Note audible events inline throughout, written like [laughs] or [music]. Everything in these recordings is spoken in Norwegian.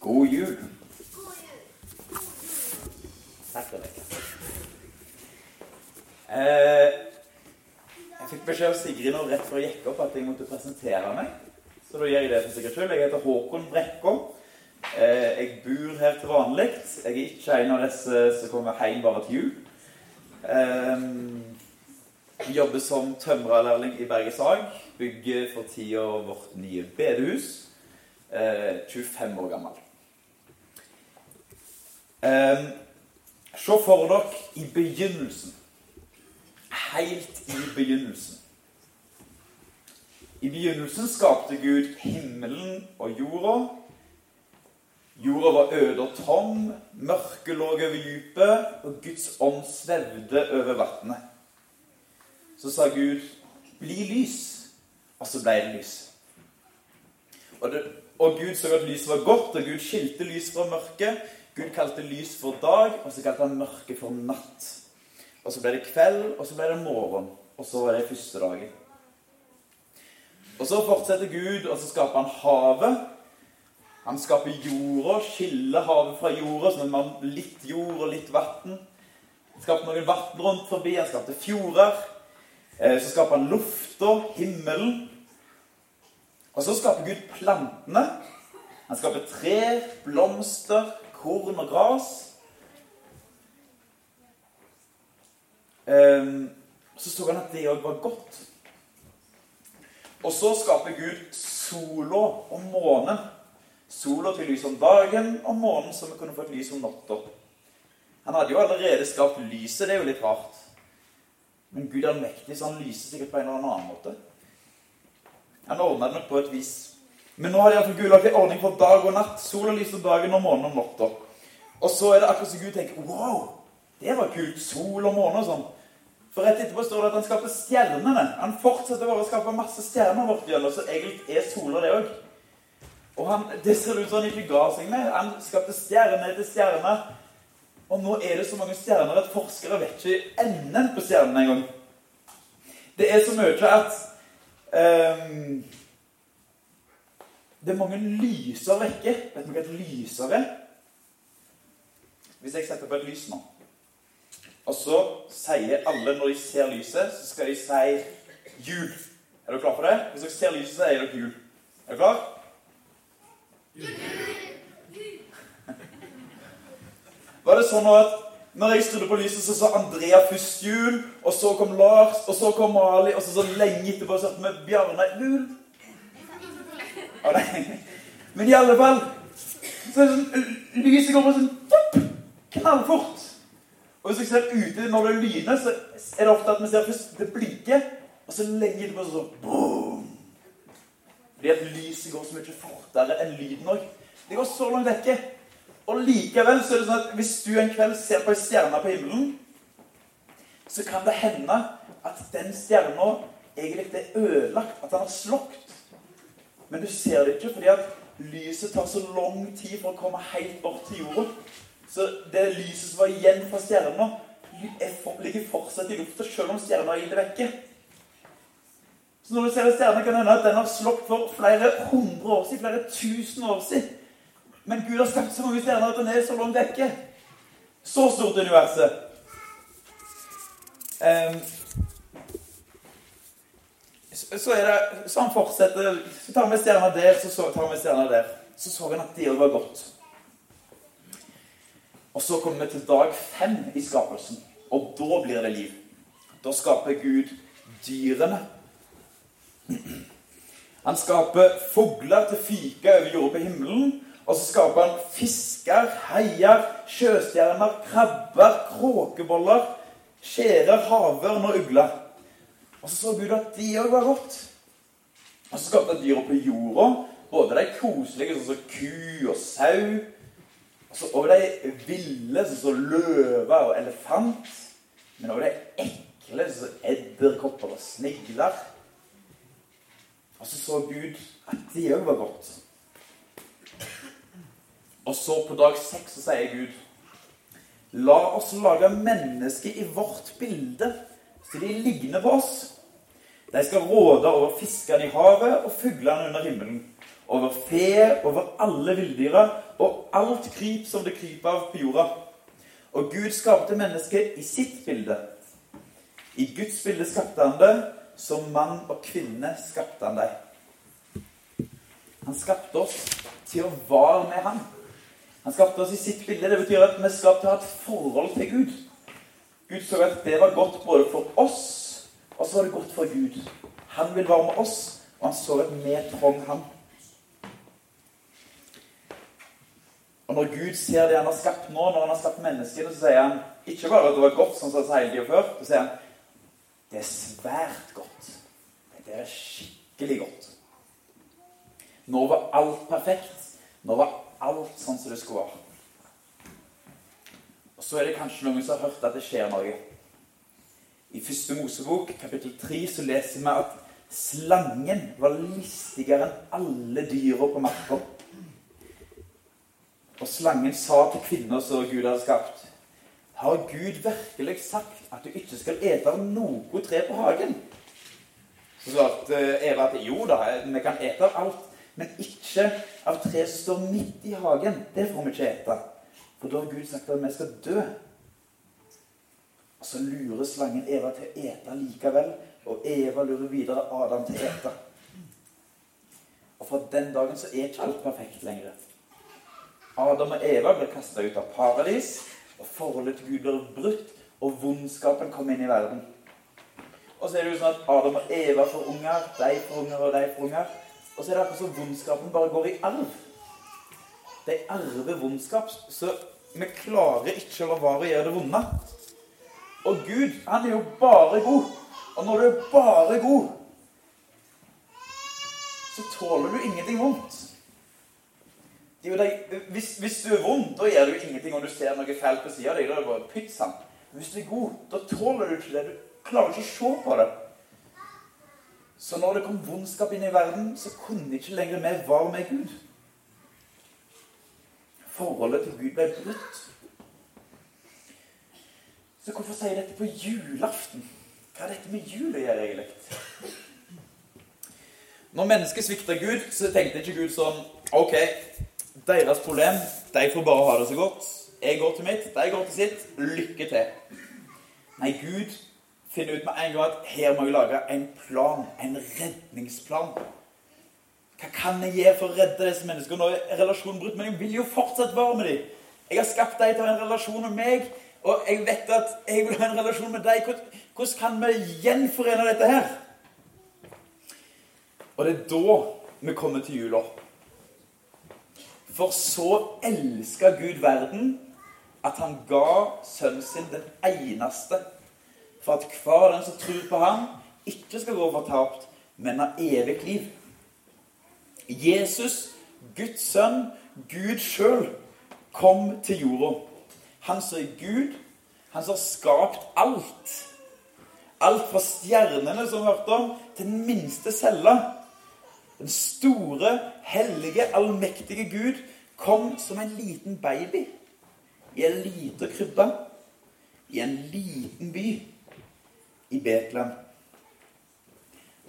God jul. Takk, deg Eh, jeg fikk beskjed av Sigrid nå rett før jeg gikk opp at jeg måtte presentere meg. Så da gjør jeg det for sikkerhets skyld. Jeg heter Håkon Brekkå. Eh, jeg bor her til vanlig. Jeg er ikke en av disse som kommer hjem bare til jul. Eh, jeg jobber som tømrerlærling i Bergens Ag. Bygger for tida vårt nye bedehus. Eh, 25 år gammel. Eh, se for dere i begynnelsen. Helt i begynnelsen. I begynnelsen skapte Gud himmelen og jorda. Jorda var øde og tom, mørket lå over dypet, og Guds ånd svevde over vannet. Så sa Gud, 'Bli lys', og så ble det lys. Og, det, og Gud så at lyset var godt, og Gud skilte lys fra mørket. Gud kalte lys for dag, og så kalte han mørke for natt. Og så ble det kveld, og så ble det morgen. Og så var det første dagen. Og så fortsetter Gud, og så skaper han havet. Han skaper jorda, skiller havet fra jorda, sånn at man litt jord og litt vann. Skapte noen vann rundt forbi, han skapte fjorder. Eh, så skaper han lufta, himmelen. Og så skaper Gud plantene. Han skaper tre, blomster, korn og gras. Ehm, så så han at det òg var godt. Og så skaper Gud sola og månen. Sola til lys om dagen, og månen vi kunne fått lys om natta. Han hadde jo allerede skapt lyset. Det er jo litt rart. Men Gud er mektig, så han lyser sikkert på en eller annen måte. Han ordna det nok på et vis. Men nå har de Gud lagt en ordning for dag og natt. sol og lys om dagen og månen om natta. Og så er det akkurat som Gud tenker Wow, det var kult. Sol og måne og sånn. For rett etterpå står det at han skaper stjernene. Han fortsetter bare å skape masse stjerner vårt gjennom, så egentlig er sola det òg. Og han, det ser ut som han ikke ga seg med. Han skapte stjerne etter stjerne. Og nå er det så mange stjerner at forskere vet ikke enden på stjernene engang. Det er så mye at um, Det er mange lyser vekker. Vet dere hva et lyser er? Hvis jeg setter på et lys nå og så sier alle når de ser lyset, så skal de si jul. Er dere klar for det? Hvis dere ser lyset, så sier dere jul. Er dere klar? [laughs] Var det sånn at når jeg skrudde på lyset, så sa Andrea først jul, og så kom Lars, og så kom Mali, og så så lenge etterpå så hørte vi Bjarne jul? Men i alle fall så er det sånn Lyset går på sånn knallfort. Og hvis jeg ser ute når det lyner, så er det ofte at vi ser først det blinker, og så lenge etterpå så boom. Fordi at lyset går så mye fortere enn lyden òg. Det går så langt vekke. Og likevel så er det sånn at hvis du en kveld ser på ei stjerne på himmelen, så kan det hende at den stjerna egentlig er ødelagt, at den har slått. Men du ser det ikke fordi at lyset tar så lang tid for å komme helt bort til jorda. Så det lyset som var igjen fra stjerna, ligger fortsatt i lufta selv om stjerna er gitt vekke. Så når du ser en stjerne, kan det hende at den har slått for flere hundre år siden, flere tusen år siden. Men Gud har skapt så mange stjerner at den er så langt vekke. Så stort universet. Um, så er det så han fortsetter. Så tar vi stjerna der, så tar vi stjerna der. Så så han at det var godt. Og så kommer vi til dag fem i skapelsen, og da blir det liv. Da skaper Gud dyrene. Han skaper fugler til fyke over jorda på himmelen. Og så skaper han fisker, haier, sjøstjerner, krabber, kråkeboller, skjærer, havørn og ugler. Og så så Gud at de òg var godt. Og så skapte han dyra på jorda. Både de koselige, sånn som ku og sau og over de ville, sånn som løve og elefant. Men over de ekle, sånn som edderkopper og snegler. Og så så Gud at de òg var godt. Og så på dag seks så sier Gud La oss lage mennesket i vårt bilde, så de ligner på oss. De skal råde over fiskene i havet og fuglene under himmelen, over fe, over alle villdyra og alt kryp som det kryper av på jorda. Og Gud skapte mennesket i sitt bilde. I Guds bilde skapte han det. Som mann og kvinne skapte han deg. Han skapte oss til å være med ham. Han skapte oss i sitt bilde. Det betyr at vi skal ha et forhold til Gud. Gud så at det var godt både for oss, og så var det godt for Gud. Han vil være med oss, og han så at vi trong ham. Og når Gud ser det han har skapt nå, når han har skapt menneskene, så sier han ikke bare at det var godt, sånn som han sa hele tida før. Så sier han det er svært godt. Det er skikkelig godt. Nå var alt perfekt. Nå var alt sånn som det skulle være. Og Så er det kanskje noen som har hørt at det skjer noe. I første Mosebok, kapittel 3, så leser vi at slangen var listigere enn alle dyra på marka. Og slangen sa til kvinner som Gud hadde skapt har Gud virkelig sagt at du ikke skal ete av noe tre på hagen? Så svarte Eva at jo da, vi kan ete av alt, men ikke av tre som står midt i hagen. Det får vi ikke ete. For da har Gud sagt at vi skal dø. Og så lurer slangen Eva til å ete likevel, og Eva lurer videre Adam til å ete. Og fra den dagen så er ikke alt perfekt lenger. Adam og Eva blir kasta ut av paradis og forholdet til Gud blir brutt, og vondskapen kommer inn i verden. Og så er det jo sånn at Adam og Eva får unger, de får unger, og de får unger. Og så er det akkurat som vondskapen bare går i arv. De arver vondskap, så vi klarer ikke å la være å gjøre det vonde. Og Gud, han er jo bare god. Og når du er bare god, så tåler du ingenting vondt. De, hvis, hvis, du er vond, da gjør du ingenting om du ser noe feil på sida av deg. Da er det bare pytt. Men hvis du er god, da tåler du ikke det. Du klarer ikke å se på det. Så når det kom vondskap inn i verden, så kunne ikke lenger vi være med Gud. Forholdet til Gud ble brutt. Så hvorfor sier jeg dette på julaften? Hva har dette med jul å gjøre, egentlig? Når mennesket svikta Gud, så tenkte ikke Gud sånn Ok, deres problem. De får bare ha det så godt. Jeg går til mitt, de går til sitt. Lykke til. Nei, Gud finner ut med en gang at her må jeg lage en plan. En redningsplan. Hva kan jeg gjøre for å redde disse menneskene? Nå er relasjonen brutt, men jeg vil jo fortsatt være med dem. Jeg har skapt dem til å ha en relasjon med meg, og jeg vet at jeg vil ha en relasjon med deg. Hvordan kan vi gjenforene dette her? Og det er da vi kommer til jula. For så elska Gud verden at han ga sønnen sin den eneste, for at hver den som tror på ham, ikke skal gå fortapt, men har evig liv. Jesus, Guds sønn, Gud sjøl, kom til jorda. Han som er Gud, han som har skapt alt. Alt fra stjernene, som vi hørte om, til den minste cella. Den store, hellige, allmektige Gud kom som en liten baby i en liten krybbe i en liten by i Betlehem.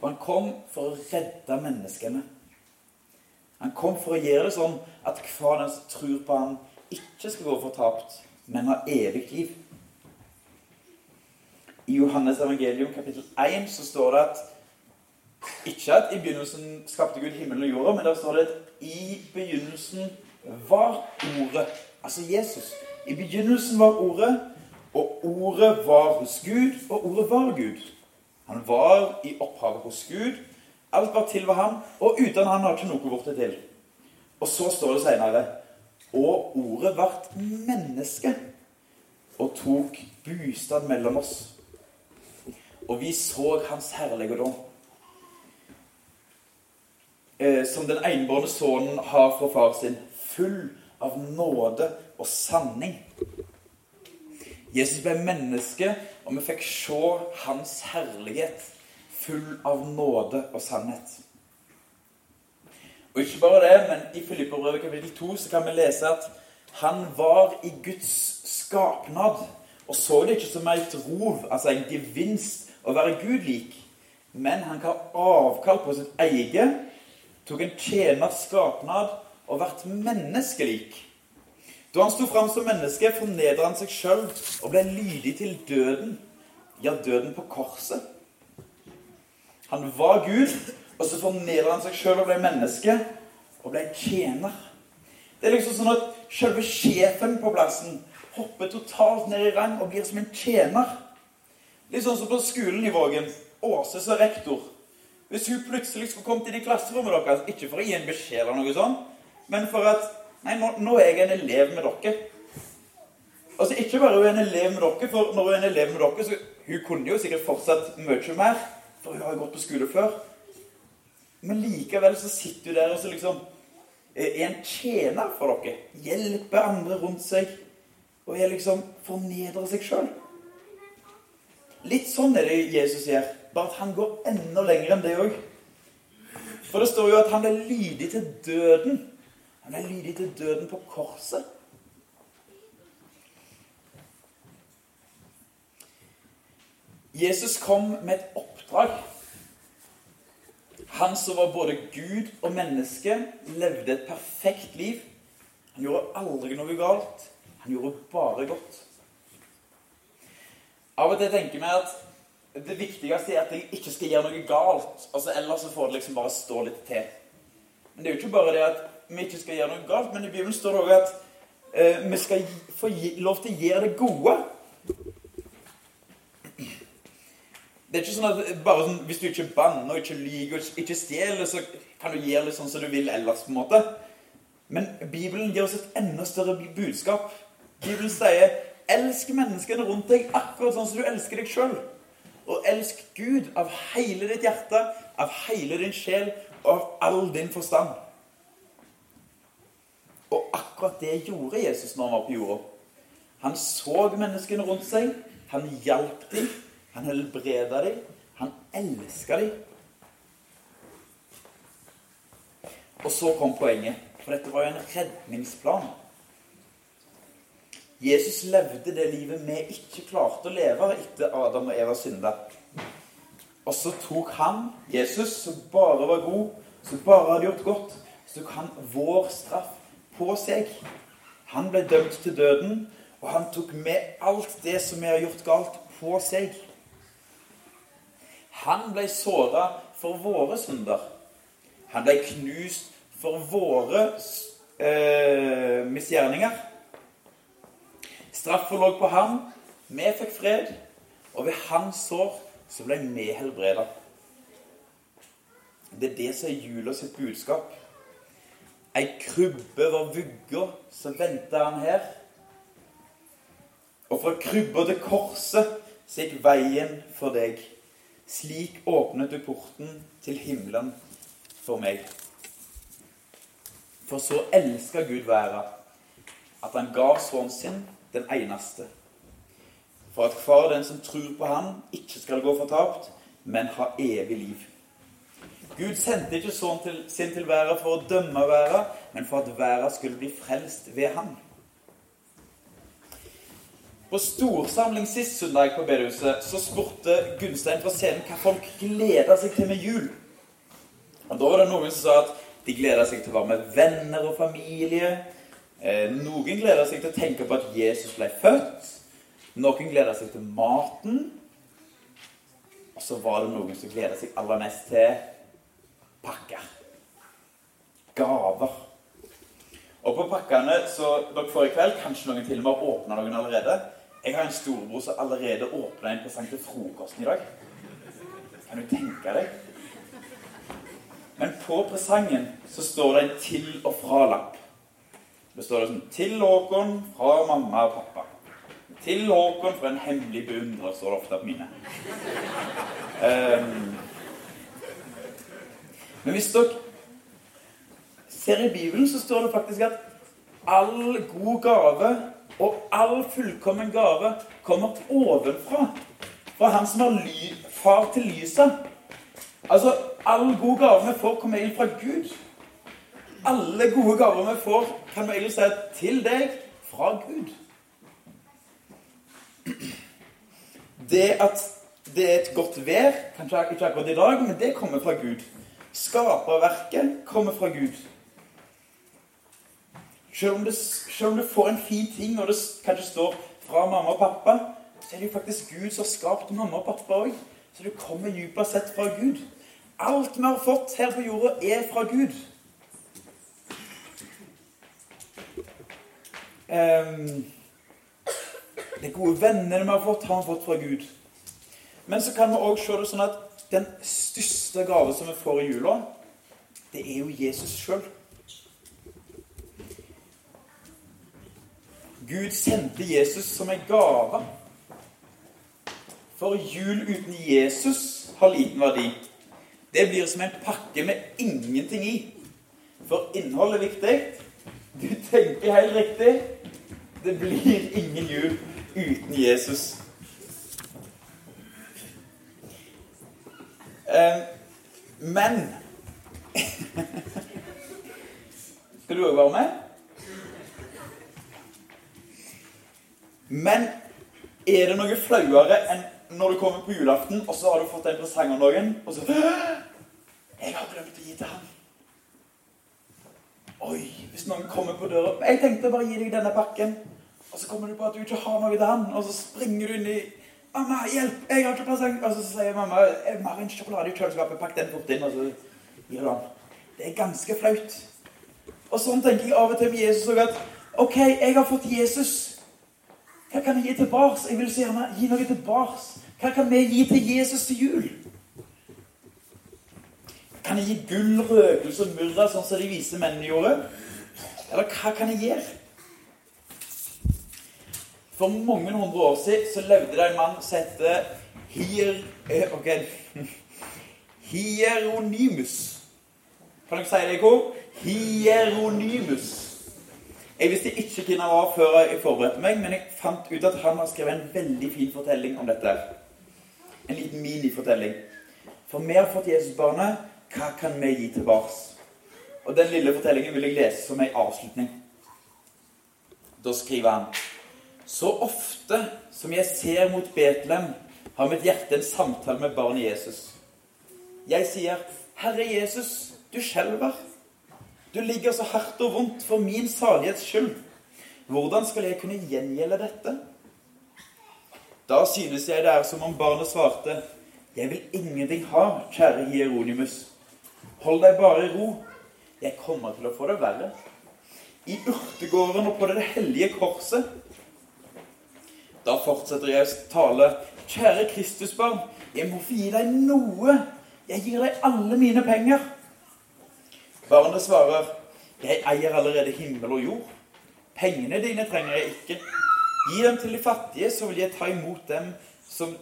Og han kom for å redde menneskene. Han kom for å gjøre det sånn at hver den som tror på ham, ikke skal gå fortapt, men ha evig liv. I Johannes evangelium kapittel 1 så står det at ikke at i begynnelsen skapte Gud himmelen og jorda, men der står det at i begynnelsen var Ordet. Altså Jesus. I begynnelsen var Ordet, og Ordet var hos Gud, og Ordet var Gud. Han var i opphavet hos Gud. Alt var til ved ham, og uten han har ikke noe blitt til. Og så står det seinere Og Ordet ble menneske og tok bostad mellom oss. Og vi så hans herligdom eh, som den enbårne sønnen har fra far sin, full av nåde og sanning. Jesus ble menneske, og vi fikk se hans herlighet, full av nåde og sannhet. Og ikke bare det, men i Filipperbrevet kapittel 2 så kan vi lese at han var i Guds skapnad og så det ikke som et rov, altså en gevinst, å være Gud lik. Men han kan avkall på sitt eget tok en tjeners skapnad og vært menneskelik. Da han sto fram som menneske, fornedret han seg sjøl og ble lydig til døden. Ja, døden på korset. Han var Gud, og så fornedret han seg sjøl og ble menneske og ble tjener. Det er liksom sånn at selve sjefen på plassen hopper totalt ned i rang og blir som en tjener. Litt sånn som på skolen i Vågen. Åse som rektor. Hvis hun plutselig skulle kommet inn i klasserommet deres, ikke for å gi en beskjed eller noe sånt, men for at Nei, nå, nå er jeg en elev med dere. Altså, Ikke bare hun er en elev med dere, for når hun er en elev med dere, så hun kunne jo sikkert fortsatt mye mer, for hun har jo gått på skole før. Men likevel så sitter hun der og så liksom er en tjener for dere. Hjelper andre rundt seg. Og er liksom fornedrer seg sjøl. Litt sånn er det Jesus gjør, bare at han går enda lenger enn det òg. For det står jo at han er lydig til døden. Han er lydig til døden på korset. Jesus kom med et oppdrag. Han som var både Gud og menneske, levde et perfekt liv. Han gjorde aldri noe galt. Han gjorde bare godt. Av og til tenker vi at det viktigste er at jeg ikke skal gjøre noe galt. altså Ellers så får det liksom bare stå litt til. Men det er jo ikke bare det at vi ikke skal gjøre noe galt, men i Bibelen står det òg at eh, vi skal få lov til å gjøre det gode. Det er ikke sånn at bare sånn, Hvis du ikke banner, ikke lyver ikke stjeler, så kan du gjøre det sånn som du vil ellers. på en måte. Men Bibelen gir oss et enda større budskap. Bibelen sier 'elsk menneskene rundt deg akkurat sånn som du elsker deg sjøl'. Og elsk Gud av hele ditt hjerte, av hele din sjel og av all din forstand. Og akkurat det gjorde Jesus når han var på jorda. Han så menneskene rundt seg. Han hjalp dem. Han helbreda dem. Han elska dem. Og så kom poenget. For dette var jo en redningsplan. Jesus levde det livet vi ikke klarte å leve etter Adam og Eva synda. Og så tok han, Jesus, som bare var god, som bare hadde gjort godt, så tok han vår straff på seg. Han ble dømt til døden, og han tok med alt det som vi har gjort galt, på seg. Han ble såra for våre synder. Han ble knust for våre eh, misgjerninger. Straffa lå på ham. Vi fikk fred, og ved hans sår så ble vi helbreda. Det er det som er jula sitt budskap. Ei krybbe var vugga, så venta han her. Og fra krybba til korset så gikk veien for deg. Slik åpnet du porten til himmelen for meg. For så elska Gud verda, at han ga sønnen sin, den eneste. For at hver den som tror på ham, ikke skal gå fortapt, men ha evig liv. Gud sendte ikke sånn sin til verda for å dømme verda, men for at verda skulle bli frelst ved ham. På storsamling sist søndag på bedehuset så spurte Gunstein fra scenen hva folk gleda seg til med jul. Og Da var det noen som sa at de gleda seg til å være med venner og familie. Eh, noen gleda seg til å tenke på at Jesus ble født. Noen gleda seg til maten. Og så var det noen som gleda seg aller mest til pakker. Gaver. Og på pakkene så dere får i kveld Kanskje noen til og med har åpna noen allerede. Jeg har en storebror som allerede åpna en presang til frokosten i dag. Kan du tenke deg? Men på presangen så står det en til- og fra-lapp. Det står det sånn 'Til Håkon fra mamma og pappa'. 'Til Håkon fra en hemmelig beundrer', står det ofte på mine. Um, men hvis dere ser i Bibelen, så står det faktisk at all god gave og all fullkommen gave kommer ovenfra. Fra han som er far til lyset. Altså, all god gave vi får, kommer inn fra Gud. Alle gode gaver vi får, kan vi egentlig si til deg fra Gud. Det at det er et godt vær, kanskje ikke akkurat i dag, men det kommer fra Gud. Skaperverket kommer fra Gud. Selv om, det, selv om du får en fin ting, og det kanskje står fra mamma og pappa, så er det jo faktisk Gud som har skapt mamma og pappa òg. Så du kommer dypere sett fra Gud. Alt vi har fått her på jorda, er fra Gud. Um, de gode vennene vi har fått, har vi fått fra Gud. Men så kan vi òg se det sånn at den største gave som vi får i jula, det er jo Jesus sjøl. Gud sendte Jesus som en gave. For jul uten Jesus har liten verdi. Det blir som en pakke med ingenting i. For innholdet er viktig. Du tenker helt riktig. Det blir ingen jul uten Jesus. Eh, men [laughs] Skal du òg være med? Men er det noe flauere enn når du kommer på julaften, og så har du fått en presang av noen, og så 'Jeg har glemt å gi til han.' Oi, hvis noen kommer på døra 'Jeg tenkte bare å gi deg denne pakken.' Og så kommer du på at du ikke har noe til han, og så springer du inn i 'Mamma, hjelp! Jeg har ikke presang.' Og så sier mamma 'Jeg har en sjokolade i kjøleskapet. Pakk den fort inn.' Og så gir du han. Det er ganske flaut. Og sånn tenker jeg av og til med Jesus òg at OK, jeg har fått Jesus. Hva kan jeg gi tilbake? Jeg vil så gjerne gi noe tilbake. Hva kan vi gi til Jesus til jul? Kan jeg gi gull, røkelse og myrra, sånn som de vise mennene gjorde? Eller hva kan jeg gjøre? For mange hundre år siden så levde det en mann som het Hier... Eh, ok. Hieronymus. Kan dere si det i kor? Hieronymus. Jeg visste ikke hvem han var før jeg forberedte meg, men jeg fant ut at han har skrevet en veldig fin fortelling om dette. En liten minifortelling. For vi har fått Jesusbarnet. Hva kan vi gi tilbake? Og den lille fortellingen vil jeg lese som en avslutning. Da skriver han Så ofte som jeg ser mot Betlehem, har mitt hjerte en samtale med barnet Jesus. Jeg sier, Herre Jesus, du skjelver. Du ligger så hardt og vondt for min salighets skyld. Hvordan skal jeg kunne gjengjelde dette? Da synes jeg det er som om barnet svarte, Jeg vil ingenting ha, kjære Hieronymus. Hold deg bare i ro. Jeg kommer til å få det verre. I urtegården og på det hellige korset. Da fortsetter jeg å tale. Kjære Kristusbarn, jeg må få gi deg noe. Jeg gir deg alle mine penger. Barnet svarer, 'Jeg eier allerede himmel og jord. Pengene dine trenger jeg ikke. Gi dem til de fattige, så vil jeg ta imot dem som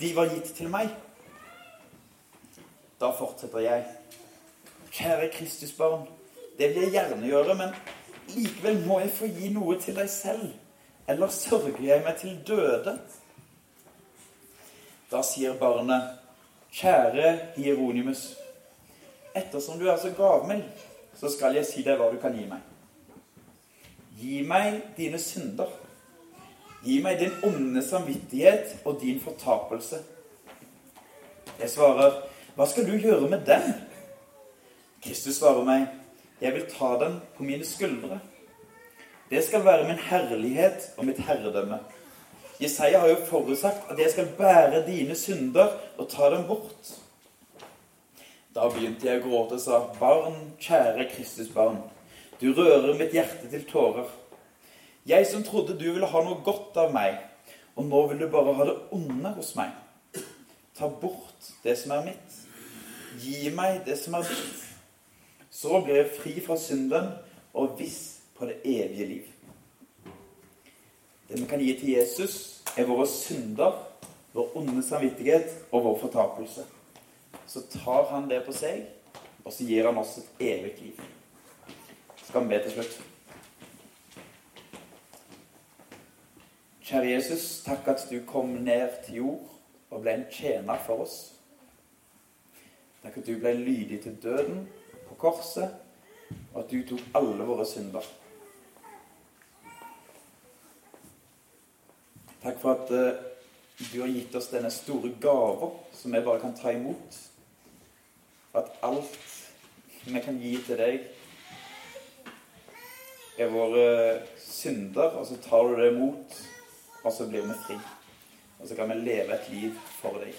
de var gitt til meg.' Da fortsetter jeg. Kjære Kristusbarn, det vil jeg gjerne gjøre, men likevel må jeg få gi noe til deg selv. Eller sørger jeg meg til døde? Da sier barnet, kjære Hieronymus, ettersom du er så gavmild, så skal jeg si deg hva du kan gi meg. Gi meg dine synder. Gi meg din onde samvittighet og din fortapelse. Jeg svarer, hva skal du gjøre med den? Kristus svarer meg, jeg vil ta den på mine skuldre. Det skal være min herlighet og mitt herredømme. Jesaja har jo forutsagt at jeg skal bære dine synder og ta dem bort. Da begynte jeg å gråte og sa, Barn, kjære Kristus barn, du rører mitt hjerte til tårer. Jeg som trodde du ville ha noe godt av meg, og nå vil du bare ha det onde hos meg. Ta bort det som er mitt. Gi meg det som er ditt. Så blir jeg fri fra synden og viss på det evige liv. Det vi kan gi til Jesus, er våre synder, vår onde samvittighet og vår fortapelse så tar han det på seg, og så gir han oss et evig liv. Skal vi be til slutt? Kjære Jesus, takk at du kom ned til jord og ble en tjener for oss. Takk at du ble lydig til døden på korset, og at du tok alle våre synder. Takk for at uh, du har gitt oss denne store gava som vi bare kan ta imot at alt vi kan gi til deg, er våre synder, og så tar du det imot, og så blir vi fri. Og så kan vi leve et liv for deg.